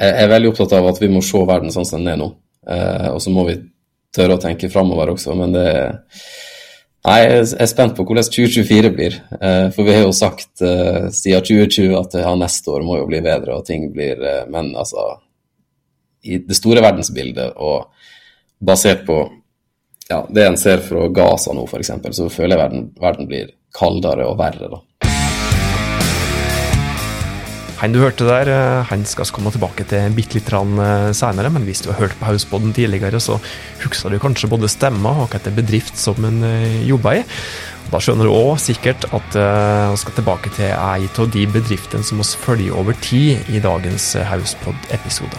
jeg er veldig opptatt av at vi må se verden sånn som den er nå. Eh, og så må vi tørre å tenke framover også, men det Nei, jeg er spent på hvordan 2024 blir. Eh, for vi har jo sagt eh, siden 2020 at ja, neste år må jo bli bedre, og ting blir Men altså I det store verdensbildet og basert på ja, det en ser fra Gaza nå, f.eks., så føler jeg verden, verden blir kaldere og verre, da. Han du hørte der, eh, han skal komme tilbake til bitte litt eh, senere, men hvis du har hørt på Hausboden tidligere, så husker du kanskje både stemmer og hvilken bedrift som en eh, jobber i. Da skjønner du òg sikkert at vi skal tilbake til ei av de bedriftene som vi følger over tid i dagens Hauspod-episode.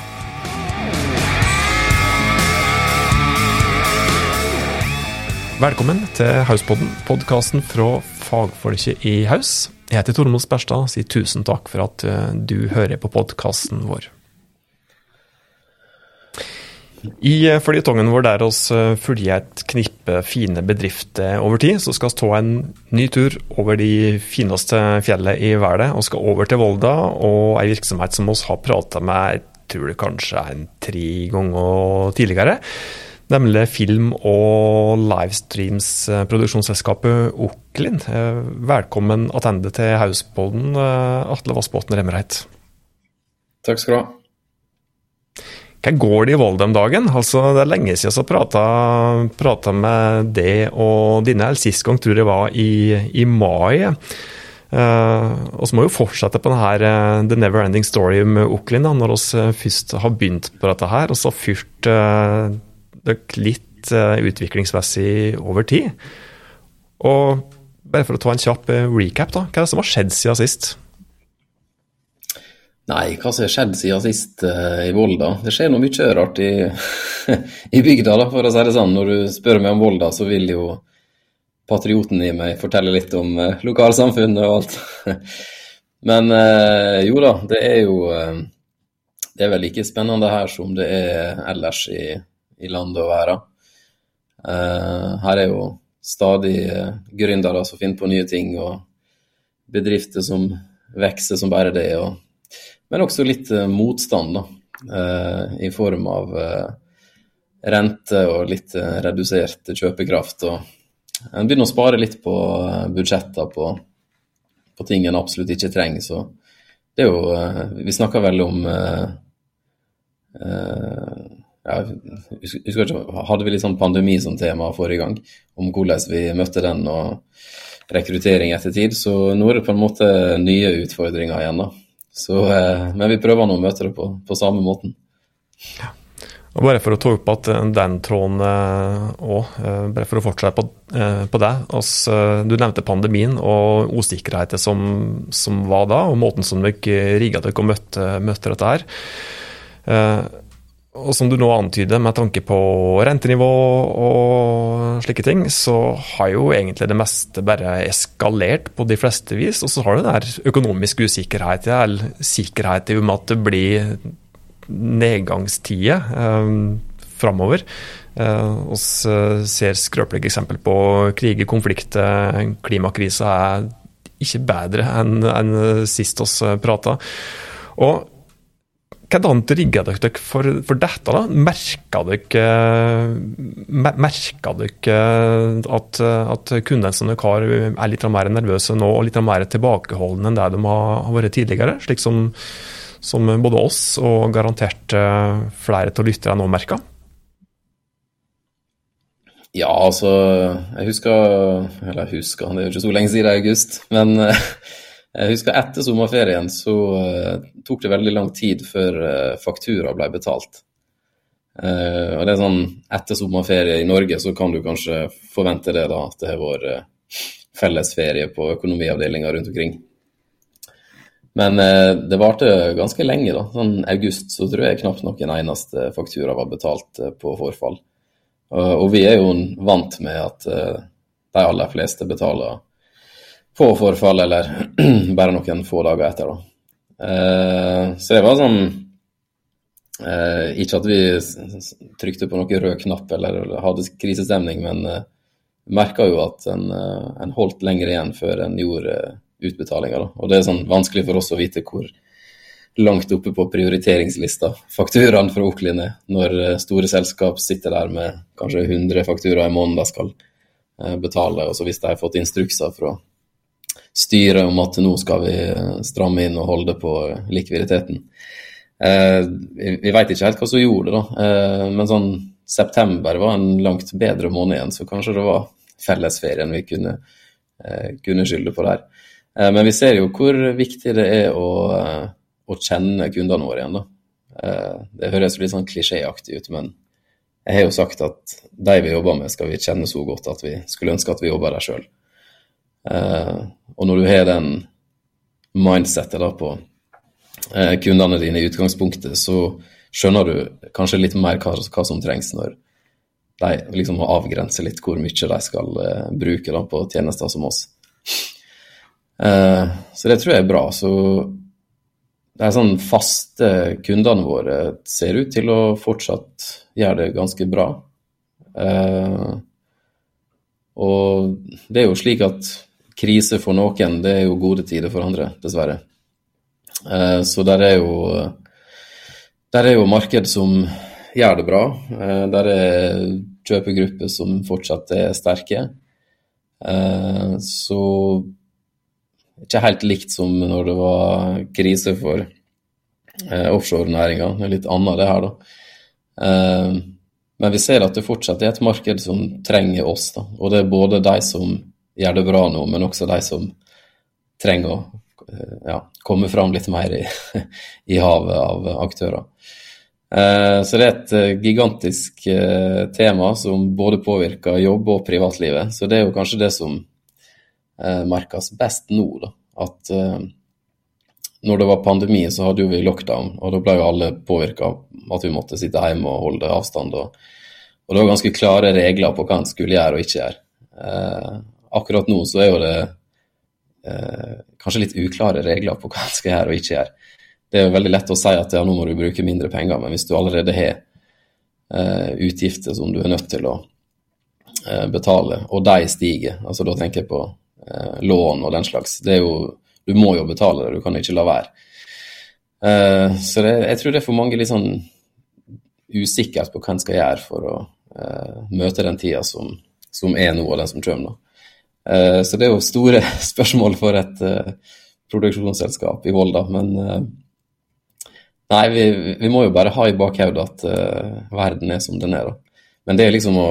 Velkommen til Hauspodden, podkasten fra fagfolket i Haus. Jeg heter Tormod Sperstad og sier tusen takk for at eh, du hører på podkasten vår. I flytongen føljetongen vår der oss eh, følger et knippe fine bedrifter over tid, så skal vi ta en ny tur over de fineste fjellene i verden, og skal over til Volda og ei virksomhet som vi har prata med jeg tror det kanskje en tre ganger tidligere nemlig film- og livestreams-produksjonsselskapet Oklin. Eh, velkommen tilbake til Hauspodden, eh, Atle Vassbotn Remreit. Takk skal du ha. Hva går det i Volda om dagen? Altså, det er lenge siden jeg har prata med deg og dine. Sist gang tror jeg var i, i mai. Uh, og så må vi jo fortsette på denne uh, The Never Ending Story med Oklin, da, når vi først har begynt på dette her. Og så fyrt uh, litt uh, utviklingsmessig over tid. Og bare for å ta en kjapp uh, recap, da. Hva er det som har skjedd siden sist? Nei, hva som har skjedd siden sist uh, i Volda? Det skjer noe mye rart i, i, bygda, da, for å si det sånn. Når du spør meg om Volda, så vil jo patrioten i meg fortelle litt om uh, lokalsamfunnet og alt. Men uh, jo da, det er jo Det er vel like spennende her som det er ellers i, i landet å være. Uh, her er jo stadig uh, gründere som finner på nye ting, og bedrifter som vokser som bare det. Og, men også litt uh, motstand, da, i form av rente og litt redusert kjøpekraft. og En begynner å spare litt på budsjetter på, på ting en absolutt ikke trenger. så det er jo, Vi snakker vel om ja, husker ikke, Hadde vi litt sånn pandemi som tema forrige gang, om hvordan vi møtte den og rekruttering etter tid. Så nå er det på en måte nye utfordringer igjen, da. Så, eh, men vi prøver nå å møte det på, på samme måten. Ja. Og Bare for å ta opp at den tråden òg, eh, eh, bare for å fortsette på, på det. Altså, du nevnte pandemien og usikkerheten som, som, var da, og måten som dere rigga dere og møtte, møtte dette her. Og som du nå antyder, med tanke på rentenivå og slike ting, så har jo egentlig det meste bare eskalert på de fleste vis. Og så har du der økonomisk usikkerhet, eller sikkerhet om at det blir nedgangstider eh, framover. Eh, ser skrøpelige eksempel på krig, konflikter, klimakrisa er ikke bedre enn en sist vi prata. Og hvordan rigga dere for, for, dette? da? Merka dere, merka dere at, at kundene dere har, er litt mer nervøse nå og litt mer tilbakeholdne enn det de har vært tidligere? Slik som, som både oss og garantert eh, flere av lytterne nå merker? Ja, altså Jeg husker Eller jeg husker, det er jo ikke så lenge siden det august. Men Jeg husker etter sommerferien så uh, tok det veldig lang tid før uh, faktura ble betalt. Uh, og det er sånn, Etter sommerferie i Norge så kan du kanskje forvente det da, at det har vært fellesferie på økonomiavdelinga rundt omkring. Men det varte ganske lenge. da, sånn August så tror jeg knapt nok en eneste faktura var betalt på forfall. og vi er jo vant med at de aller fleste betaler få forfall, eller bare noen få dager etter. da. Eh, så det var sånn eh, Ikke at vi trykte på noen rød knapp eller hadde krisestemning, men eh, merka jo at en, eh, en, holdt lenger igjen før en gjorde utbetalinger. Og det er sånn vanskelig for oss å vite hvor, langt oppe på prioriteringslista. Fakturaene fra Oklin er, når eh, store selskap sitter der med kanskje 100 fakturaer i måneden de skal eh, betale, og så hvis de har fått instrukser fra styret om at nå skal vi stramme inn og holde på likviditeten. Vi, vi veit ikke helt hva som gjorde det, da. Men sånn september var en langt bedre måned igjen, så kanskje det var fellesferien vi kunne, kunne skylde på der. Eh, men vi ser jo hvor viktig det er å, eh, å kjenne kundene våre igjen. da. Eh, det høres litt sånn klisjéaktig ut, men jeg har jo sagt at de vi jobber med, skal vi kjenne så godt at vi skulle ønske at vi jobber der sjøl. Og når du har den mindsettet da på kundene dine i utgangspunktet, så skjønner du kanskje litt mer hva, hva som trengs når de liksom må avgrense litt hvor mye de skal bruke da, på tjenester som oss. Eh, så det tror jeg er bra. Så de sånn faste kundene våre ser ut til å fortsatt gjøre det ganske bra. Eh, og det er jo slik at krise for noen, det er jo gode tider for andre, dessverre. Eh, så der er jo der er jo marked som gjør det bra. Der er kjøpegrupper som fortsatt er sterke. Så ikke helt likt som når det var krise for eh, offshorenæringa. Det er litt annet, det her, da. Eh, men vi ser at det fortsatt er et marked som trenger oss. da. Og det er både de som gjør det bra nå, men også de som trenger å eh, ja, komme fram litt mer i, i havet av aktører. Eh, så det er et eh, gigantisk tema som både påvirker jobb og privatlivet. Så det er jo kanskje det som merkes best nå. Da. At når det var pandemi, så hadde jo vi lockdown, og da ble jo alle påvirka av at vi måtte sitte hjemme og holde avstand. Og, og, det var ganske klare regler på hva en skulle gjøre og ikke gjøre. Akkurat nå så er jo det eh, kanskje litt uklare regler på hva en skal gjøre og ikke gjøre. Det er jo veldig lett å si at ja, nå må du bruke mindre penger, men hvis du allerede har eh, utgifter som du er nødt til å eh, betale, og de stiger, altså da tenker jeg på eh, lån og den slags. Det er jo Du må jo betale det, du kan ikke la være. Eh, så det, jeg tror det er for mange litt sånn usikkert på hva en skal gjøre for å eh, møte den tida som, som, er nå, og den som kommer. Eh, så det er jo store spørsmål for et eh, produksjonsselskap i Volda, men eh, Nei, vi, vi, må jo bare ha i bakhodet at verden er som den er, da. Men det er liksom å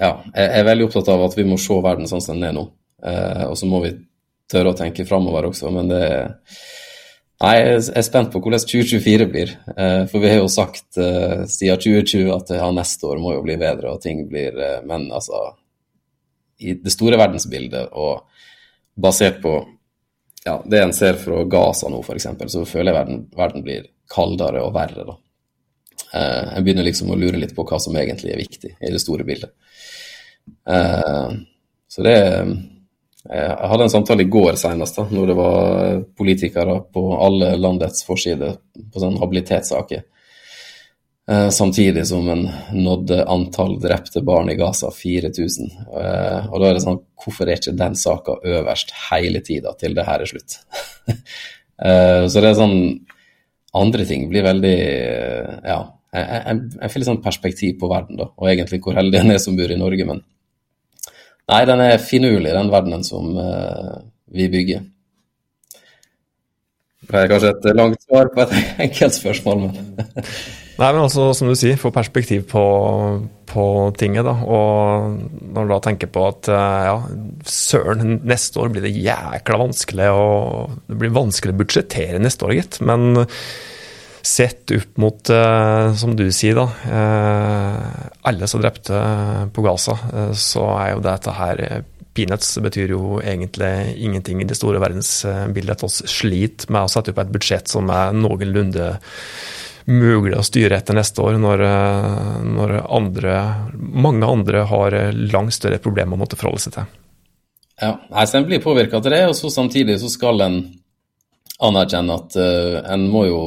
ja, jeg er veldig opptatt av at vi må se verden sånn som den er nå. Eh, og så må vi tørre å tenke framover også, men det Nei, jeg er spent på hvordan 2024 blir. Eh, for vi har jo sagt eh, siden 2020 at ja, neste år må jo bli bedre, og ting blir eh, Men altså I det store verdensbildet og basert på ja, det en ser fra Gaza nå, f.eks., så føler jeg verden, verden blir kaldere og verre. da. Eh, jeg begynner liksom å lure litt på hva som egentlig er viktig i det store bildet. Eh, så det Jeg hadde en samtale i går senest, da, når det var politikere på alle landets forsider på sånne habilitetssaker. Eh, samtidig som en nådde antall drepte barn i Gaza 4000. Eh, og da er det sånn, hvorfor er ikke den saka øverst hele tida til det her er slutt? så det er sånn Andre ting blir veldig Ja, jeg, jeg, jeg får litt sånn perspektiv på verden, da, og egentlig hvor heldig en er som bor i Norge, men Nei, den er finurlig, den verdenen som vi bygger. Det er kanskje et langt svar på et enkelt spørsmål, men Nei, men altså, som du sier, få perspektiv på, på, tinget, da. Og når du da tenker på at eh, ja, søren, neste år blir det jækla vanskelig, og det blir vanskelig å budsjettere neste år, gitt. Men Sett opp mot, eh, som du sier, da, eh, alle som drepte på Gaza, så er jo dette her Peanuts betyr jo egentlig ingenting i det store verdensbildet. At oss sliter med å sette opp et budsjett som er noenlunde mulig å styre etter neste år, når, når andre, mange andre har langt større problemer å måtte forholde seg til. Ja, så En blir påvirka til det, og så samtidig så skal en anerkjenne at uh, en må jo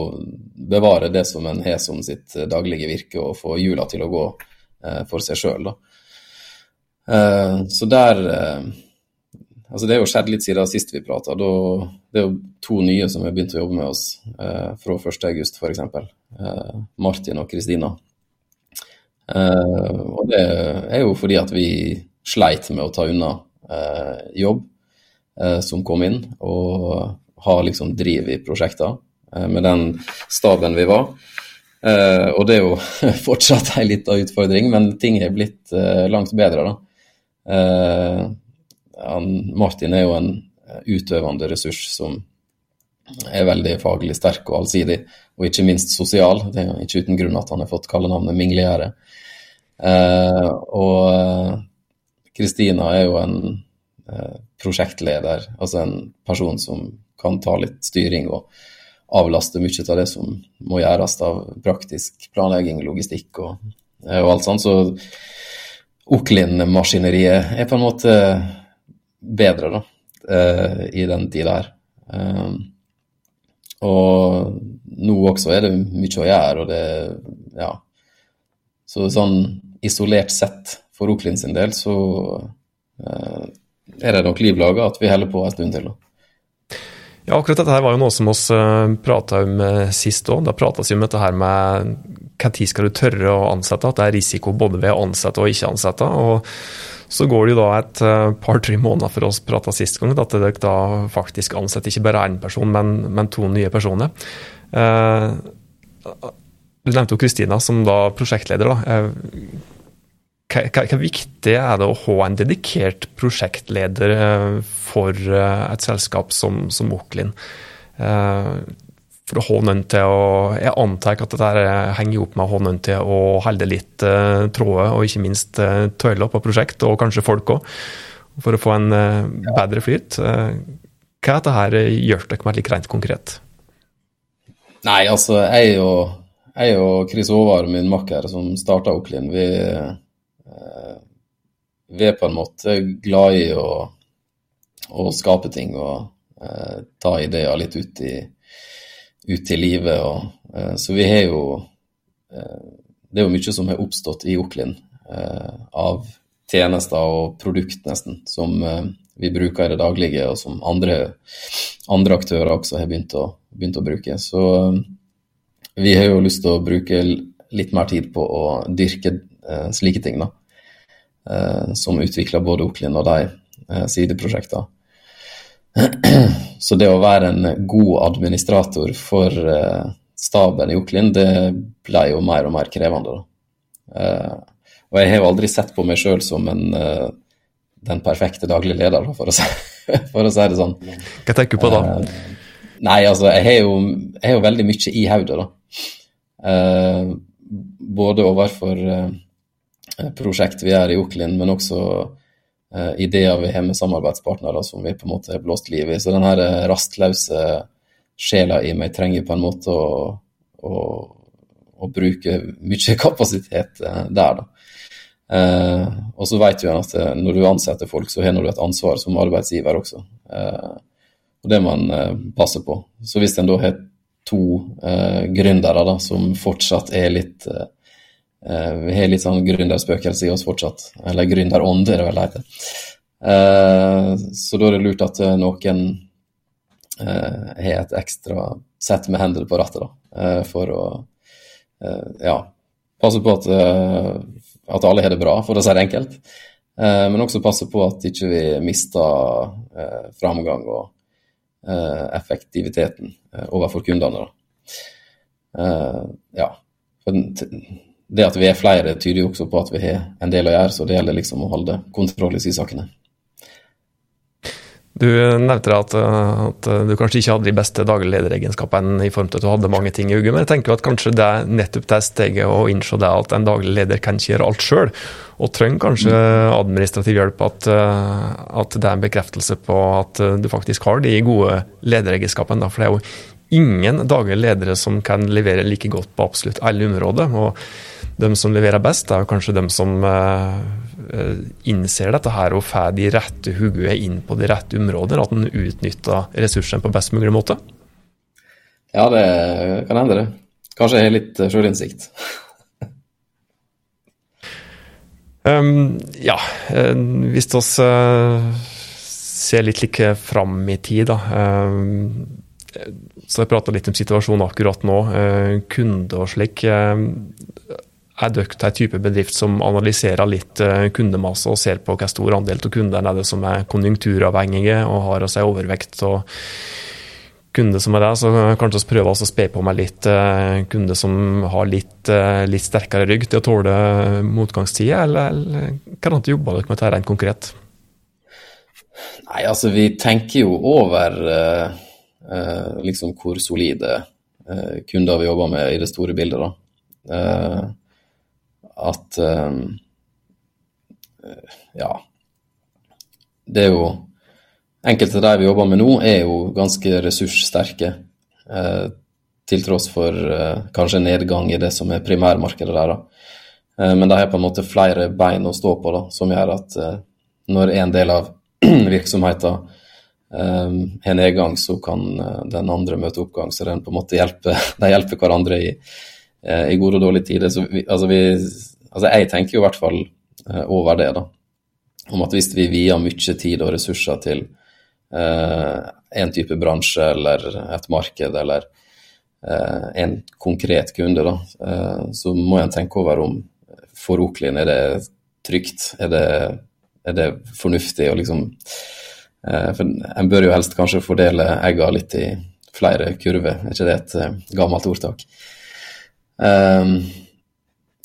bevare det som en har som sitt daglige virke, og få hjula til å gå uh, for seg sjøl. Uh, så der altså Det har jo skjedd litt siden sist vi prata. Det er jo to nye som har begynt å jobbe med oss eh, fra 1.8 f.eks. Eh, Martin og Kristina. Eh, og det er jo fordi at vi sleit med å ta unna eh, jobb som kom inn, og ha liksom driv i prosjekter med den staben vi var. Og det er jo fortsatt en lita utfordring, men ting er blitt langt bedre, da. Martin er jo en utøvende ressurs som er veldig faglig sterk og allsidig, og ikke minst sosial. Det er ikke uten grunn at han har fått kallenavnet Minglegjerde. og Kristina er jo en prosjektleder, altså en person som kan ta litt styring og avlaste mye av det som må gjøres av praktisk planlegging, logistikk og, eh, og alt sånt. Så Oklin-maskineriet er på en måte bedre da, eh, i den tida her. Eh, og nå også er det mye å gjøre, og det Ja. Så sånn isolert sett for Oklin sin del, så er det nok liv laga at vi holder på en stund til. Ja, akkurat dette her var jo noe som oss eh, prata om eh, sist òg. Da prates jo om dette her med når skal du tørre å ansette, at det er risiko både ved å ansette og ikke ansette. og så går det jo da et eh, par-tre måneder for oss prata sist gang, at dere da faktisk ansetter ikke bare én person, men, men, to nye personer. Eh, du nevnte jo Kristina som da prosjektleder. da. Hvor viktig er det å ha en dedikert prosjektleder eh, for eh, et selskap som, som Oklin? Eh, for å ha noen til å Jeg antar at dette henger opp med å ha noen til å holde litt tråder, og ikke minst tøyler på prosjekt, og kanskje folk òg, for å få en bedre flyt. Hva er dette her gjør dere med litt rent konkret? Nei, altså, jeg og, jeg og Chris Håvard, min makker, som starta Oklin, vi vi er på en måte glad i å, å skape ting og eh, ta ideer litt ut i, ut i livet. Og, eh, så vi har jo eh, Det er jo mye som har oppstått i Oklin eh, av tjenester og produkt, nesten, som eh, vi bruker i det daglige, og som andre, andre aktører også har begynt å, begynt å bruke. Så eh, vi har jo lyst til å bruke litt mer tid på å dyrke slike ting, da. Eh, som utvikler både Oklin og de eh, sideprosjektene. Så det å være en god administrator for eh, staben i Oklin, det ble jo mer og mer krevende. Og jeg har jo aldri sett på meg sjøl som en, den perfekte daglige leder, for å, si, for å, si, det sånn. Hva tenker du på da? Nei, altså, jeg har jo, jeg har jo veldig mye i hodet, da. Både overfor Eh, prosjekt vi er i Oklin, men også ideer vi har med samarbeidspartnere som vi på en måte har blåst liv i. Så den her eh, rastløse sjela i meg trenger på en måte å, å, å bruke mye kapasitet uh, der, da. Uh, og så vet vi at når du ansetter folk, så har du et ansvar som arbeidsgiver også. og det må en passe på. Så hvis en da har to gründere da, som fortsatt er litt Eh, vi har litt sånn gründerspøkelse i oss fortsatt. Eller gründerånd, er det vel det heter. Eh, så da er det lurt at eh, noen har et ekstra sett med hendene på rattet, da, for å ja, passe på at, at alle har det bra, for å si det enkelt. Men også passe på at ikke vi mister framgang og effektiviteten overfor kundene. Da. Ja. Det at vi er flere, tyder jo også på at vi har en del å gjøre, så det gjelder liksom å holde kontroll i sysakene. sakene. Du nevnte at, at, du kanskje ikke hadde de beste daglige lederegenskapene i form til at du hadde mange ting i hodet, men jeg tenker at kanskje det er nettopp det steget å innse det at en daglig leder kan ikke gjøre alt sjøl, og trenger kanskje administrativ hjelp, at, at, det er en bekreftelse på at du faktisk har de gode lederegenskapene. For det er jo ingen daglige ledere som kan levere like godt på absolutt alle områder. og de som leverer best, er jo kanskje de som uh, innser dette her og får de rette hodene inn på de rette områder, at en utnytter ressursene på best mulig måte? Ja, det kan hende, det. Kanskje jeg har litt uh, sjølinnsikt. um, ja, hvis vi ser litt like fram i tid, da. Så jeg prata litt om situasjonen akkurat nå. Kunde og slik. Er dere en type bedrift som analyserer litt kundemasse og ser på hvor stor andel av kundene er det som er konjunkturavhengige og har å si overvekt? av kunder som er det, så kanskje vi prøver å spe på med litt kunder som har litt, uh, litt, sterkere rygg til å tåle motgangstider, eller, eller hvordan jobber dere med dette rent konkret? Nei, altså vi tenker jo over uh, liksom hvor solide kunder vi jobber med i det store bildet, da. At ja. Det er jo Enkelte av de vi jobber med nå, er jo ganske ressurssterke. Eh, til tross for eh, kanskje nedgang i det som er primærmarkedet der. Eh, men de har på en måte flere bein å stå på, da, som gjør at eh, når en del av virksomheten eh, har nedgang, så kan eh, den andre møte oppgang. Så den på en måte hjelper, de hjelper hverandre i, i gode og dårlige tider. Så vi, altså, vi, altså jeg tenker jo i hvert fall over det, da. Om at hvis vi vier mye tid og ressurser til Eh, en type bransje eller et marked eller eh, en konkret kunde, da, eh, så må en tenke over om for Oklin er det trygt, er det, er det fornuftig å liksom For en bør jo helst kanskje fordele egga litt i flere kurver, er ikke det et gammelt ordtak? Um,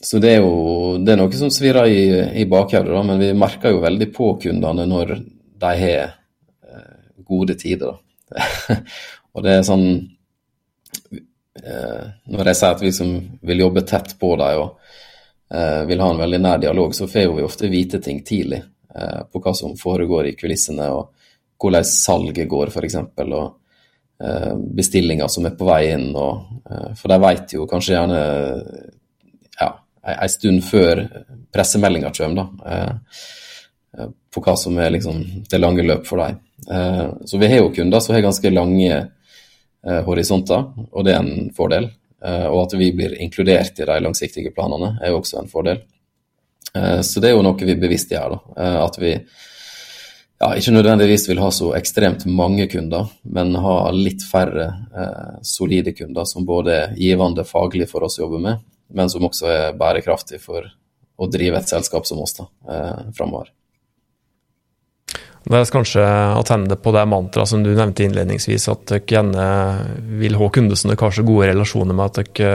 så det er jo det er noe som svirrer i, i bakhodet, men vi merker jo veldig på kundene når de har gode tider. og det er sånn eh, Når jeg sier at vi som vil jobbe tett på dem og eh, vil ha en veldig nær dialog, så får vi ofte vite ting tidlig eh, på hva som foregår i kulissene, og hvordan salget går, f.eks. Og eh, bestillinger som er på vei inn. Og, eh, for de vet jo kanskje gjerne ja, en stund før pressemeldinga kommer, da, eh, på hva som er liksom det lange løp for dem. Eh, så vi har jo kunder som har ganske lange eh, horisonter, og det er en fordel. Eh, og at vi blir inkludert i de langsiktige planene er jo også en fordel. Så det er jo noe vi bevisst gjør. da, At vi ja, ikke nødvendigvis vil ha så ekstremt mange kunder, men ha litt færre eh, solide kunder som både er givende faglig for oss å jobbe med, men som også er bærekraftig for å drive et selskap som oss da, eh, framover. Det er kanskje å tenne på det mantraet som du nevnte innledningsvis, at dere gjerne vil ha kunder som dere har så gode relasjoner med at dere,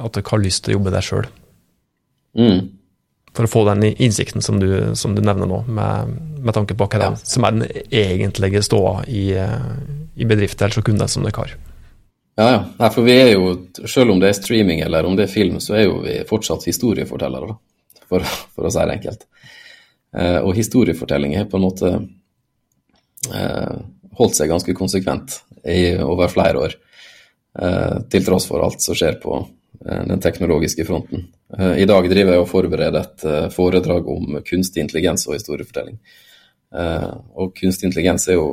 at dere har lyst til å jobbe der sjøl. Mm. For å få den innsikten som du, som du nevner nå, med, med, tanke på hva ja. det som er den egentlige ståa i, i bedrifter eller kunder som dere har. Ja, ja. Nei, for vi er jo, selv om det er streaming eller om det er film, så er jo vi fortsatt historiefortellere, da. For, for å si det enkelt. Eh, og historiefortelling har på en måte eh, holdt seg ganske konsekvent i, over flere år. Eh, til tross for alt som skjer på den teknologiske fronten. I dag driver jeg og forbereder et foredrag om kunstig intelligens og historiefortelling. Og kunstig intelligens er jo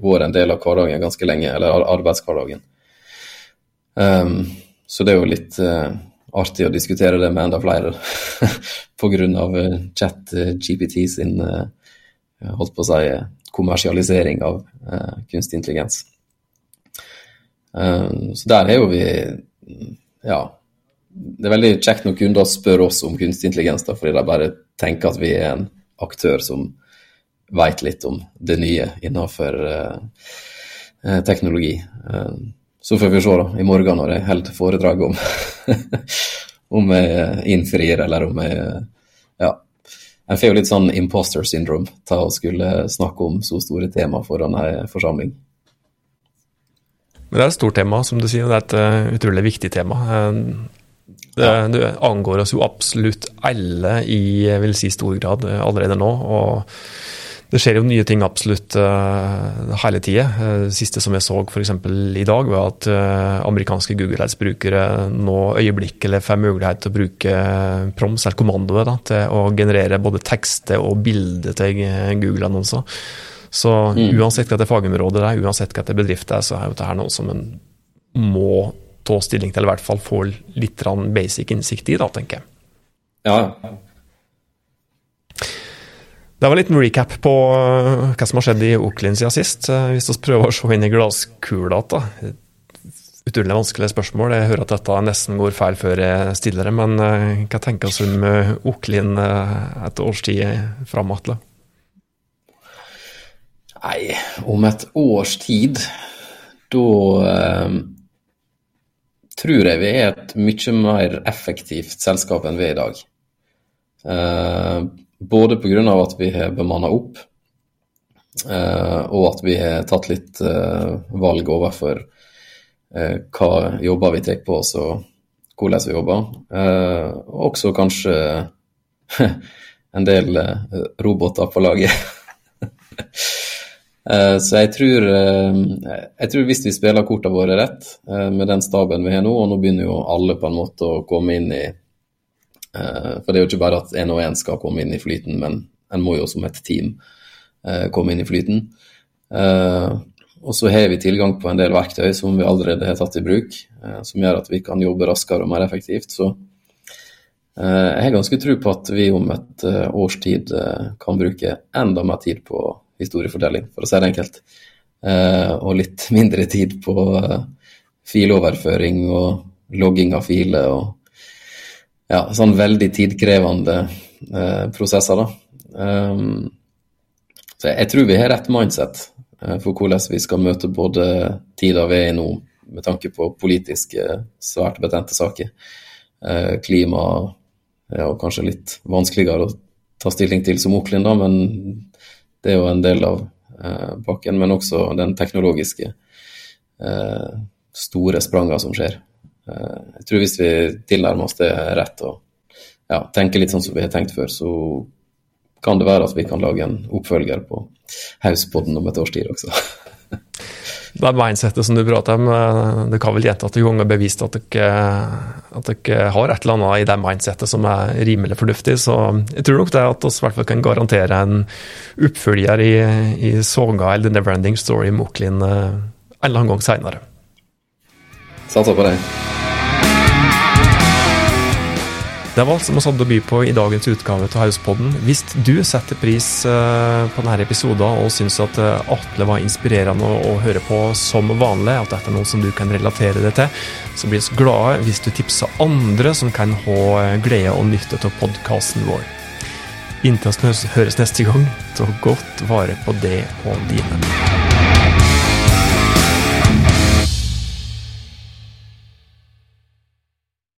vært en del av hverdagen ganske lenge, eller arbeidshverdagen. Så det er jo litt artig å diskutere det med enda flere pga. Eh, chat-GPT eh, sin eh, holdt på å si kommersialisering av kunstig intelligens. Så der er jo vi Ja. Det er veldig kjekt når kunder spør oss om kunstig intelligens, da, fordi de bare tenker at vi er en aktør som veit litt om det nye innenfor teknologi. Så får vi se da, i morgen når jeg holder foredrag om om jeg innfrir, eller om jeg Ja. Jeg får jo litt sånn imposter syndrome av å skulle snakke om så store tema foran ei forsamling. Men det er et stort tema, som du sier. Det er et uh, utrolig viktig tema. Uh, det, det, angår oss jo absolutt alle i vil si, stor grad uh, allerede nå. og det skjer jo nye ting absolutt uh, hele tida. Uh, siste som jeg så f.eks. i dag, var at uh, amerikanske Google Ads-brukere nå øyeblikkelig får mulighet til å bruke proms, eller kommandoet, da, til å generere både tekster og bilder til Google-annonser. Så mm. uansett hva det fagområdet er, uansett hva det bedrift er, så er jo dette noe som en må ta stilling til, eller i hvert fall få litt basic innsikt i, da, tenker jeg. Ja, Det var en liten recap på hva som har skjedd i Oaklin siden sist. Hvis vi prøver å se inn i glasskula igjen. Utrolig vanskelige spørsmål. Jeg hører at dette nesten går feil før jeg stiller det, men hva tenker du om Oaklin et års tid fram, Atle? Nei, om et års tid, da eh, tror jeg vi er et mye mer effektivt selskap enn vi er i dag. Eh, både pga. at vi har bemanna opp, eh, og at vi har tatt litt eh, valg overfor eh, hva jobber vi tar på oss og hvordan vi jobber. Eh, også kanskje en del eh, roboter på laget. Eh, så jeg tror, eh, jeg tror, hvis vi spiller kortene våre rett med den staben vi har nå, og nå begynner jo alle på en måte å komme inn i Eh, for det er jo ikke bare at én og én skal komme inn i flyten, men en må jo som et team eh, komme inn i flyten. Eh, og så har vi tilgang på en del verktøy som vi allerede har tatt i bruk, som gjør at vi kan jobbe raskere og mer effektivt. Så jeg har ganske tro på at vi om et års tid kan bruke enda mer tid på historiefortelling, for å si det enkelt. Og litt mindre tid på filoverføring og logging av filer og ja, sånn veldig tidkrevende eh, prosesser. da. Så jeg, tror vi har rett mindset eh, for hvordan vi skal møte både tida vi er i nå, med tanke på politiske, svært betente saker, eh, klima ja, og kanskje litt vanskeligere å ta stilling til som Oklin, da, men det er jo en del av eh, pakken. Men også den teknologiske eh, store spranga som skjer. Eh, jeg tror hvis vi tilnærmer oss det rett og ja, tenker litt sånn som vi har tenkt før, så kan det være at vi kan lage en oppfølger på Hauspodden om et års tid også. det mindsettet som du prater om, du det kan vel gjentatte ganger bevist at dere, at dere har et eller annet i det mindsettet som er rimelig fornuftig. Så jeg tror nok det at vi i hvert fall kan garantere en oppfølger i, i Soga eller The Neverending Story i Moklin eh, en eller annen gang seinere. Satser på det. Det var alt som vi hadde å by på i dagens utgave av Hauspodden. Hvis du setter pris eh, på denne episoden og syns at eh, Atle var inspirerende å høre på som vanlig, at dette er noe som du kan relatere deg til, så blir vi glade hvis du tipser andre som kan ha eh, glede og nytte av podkasten vår. Inntil vi høres neste gang, ta godt vare på det og dine.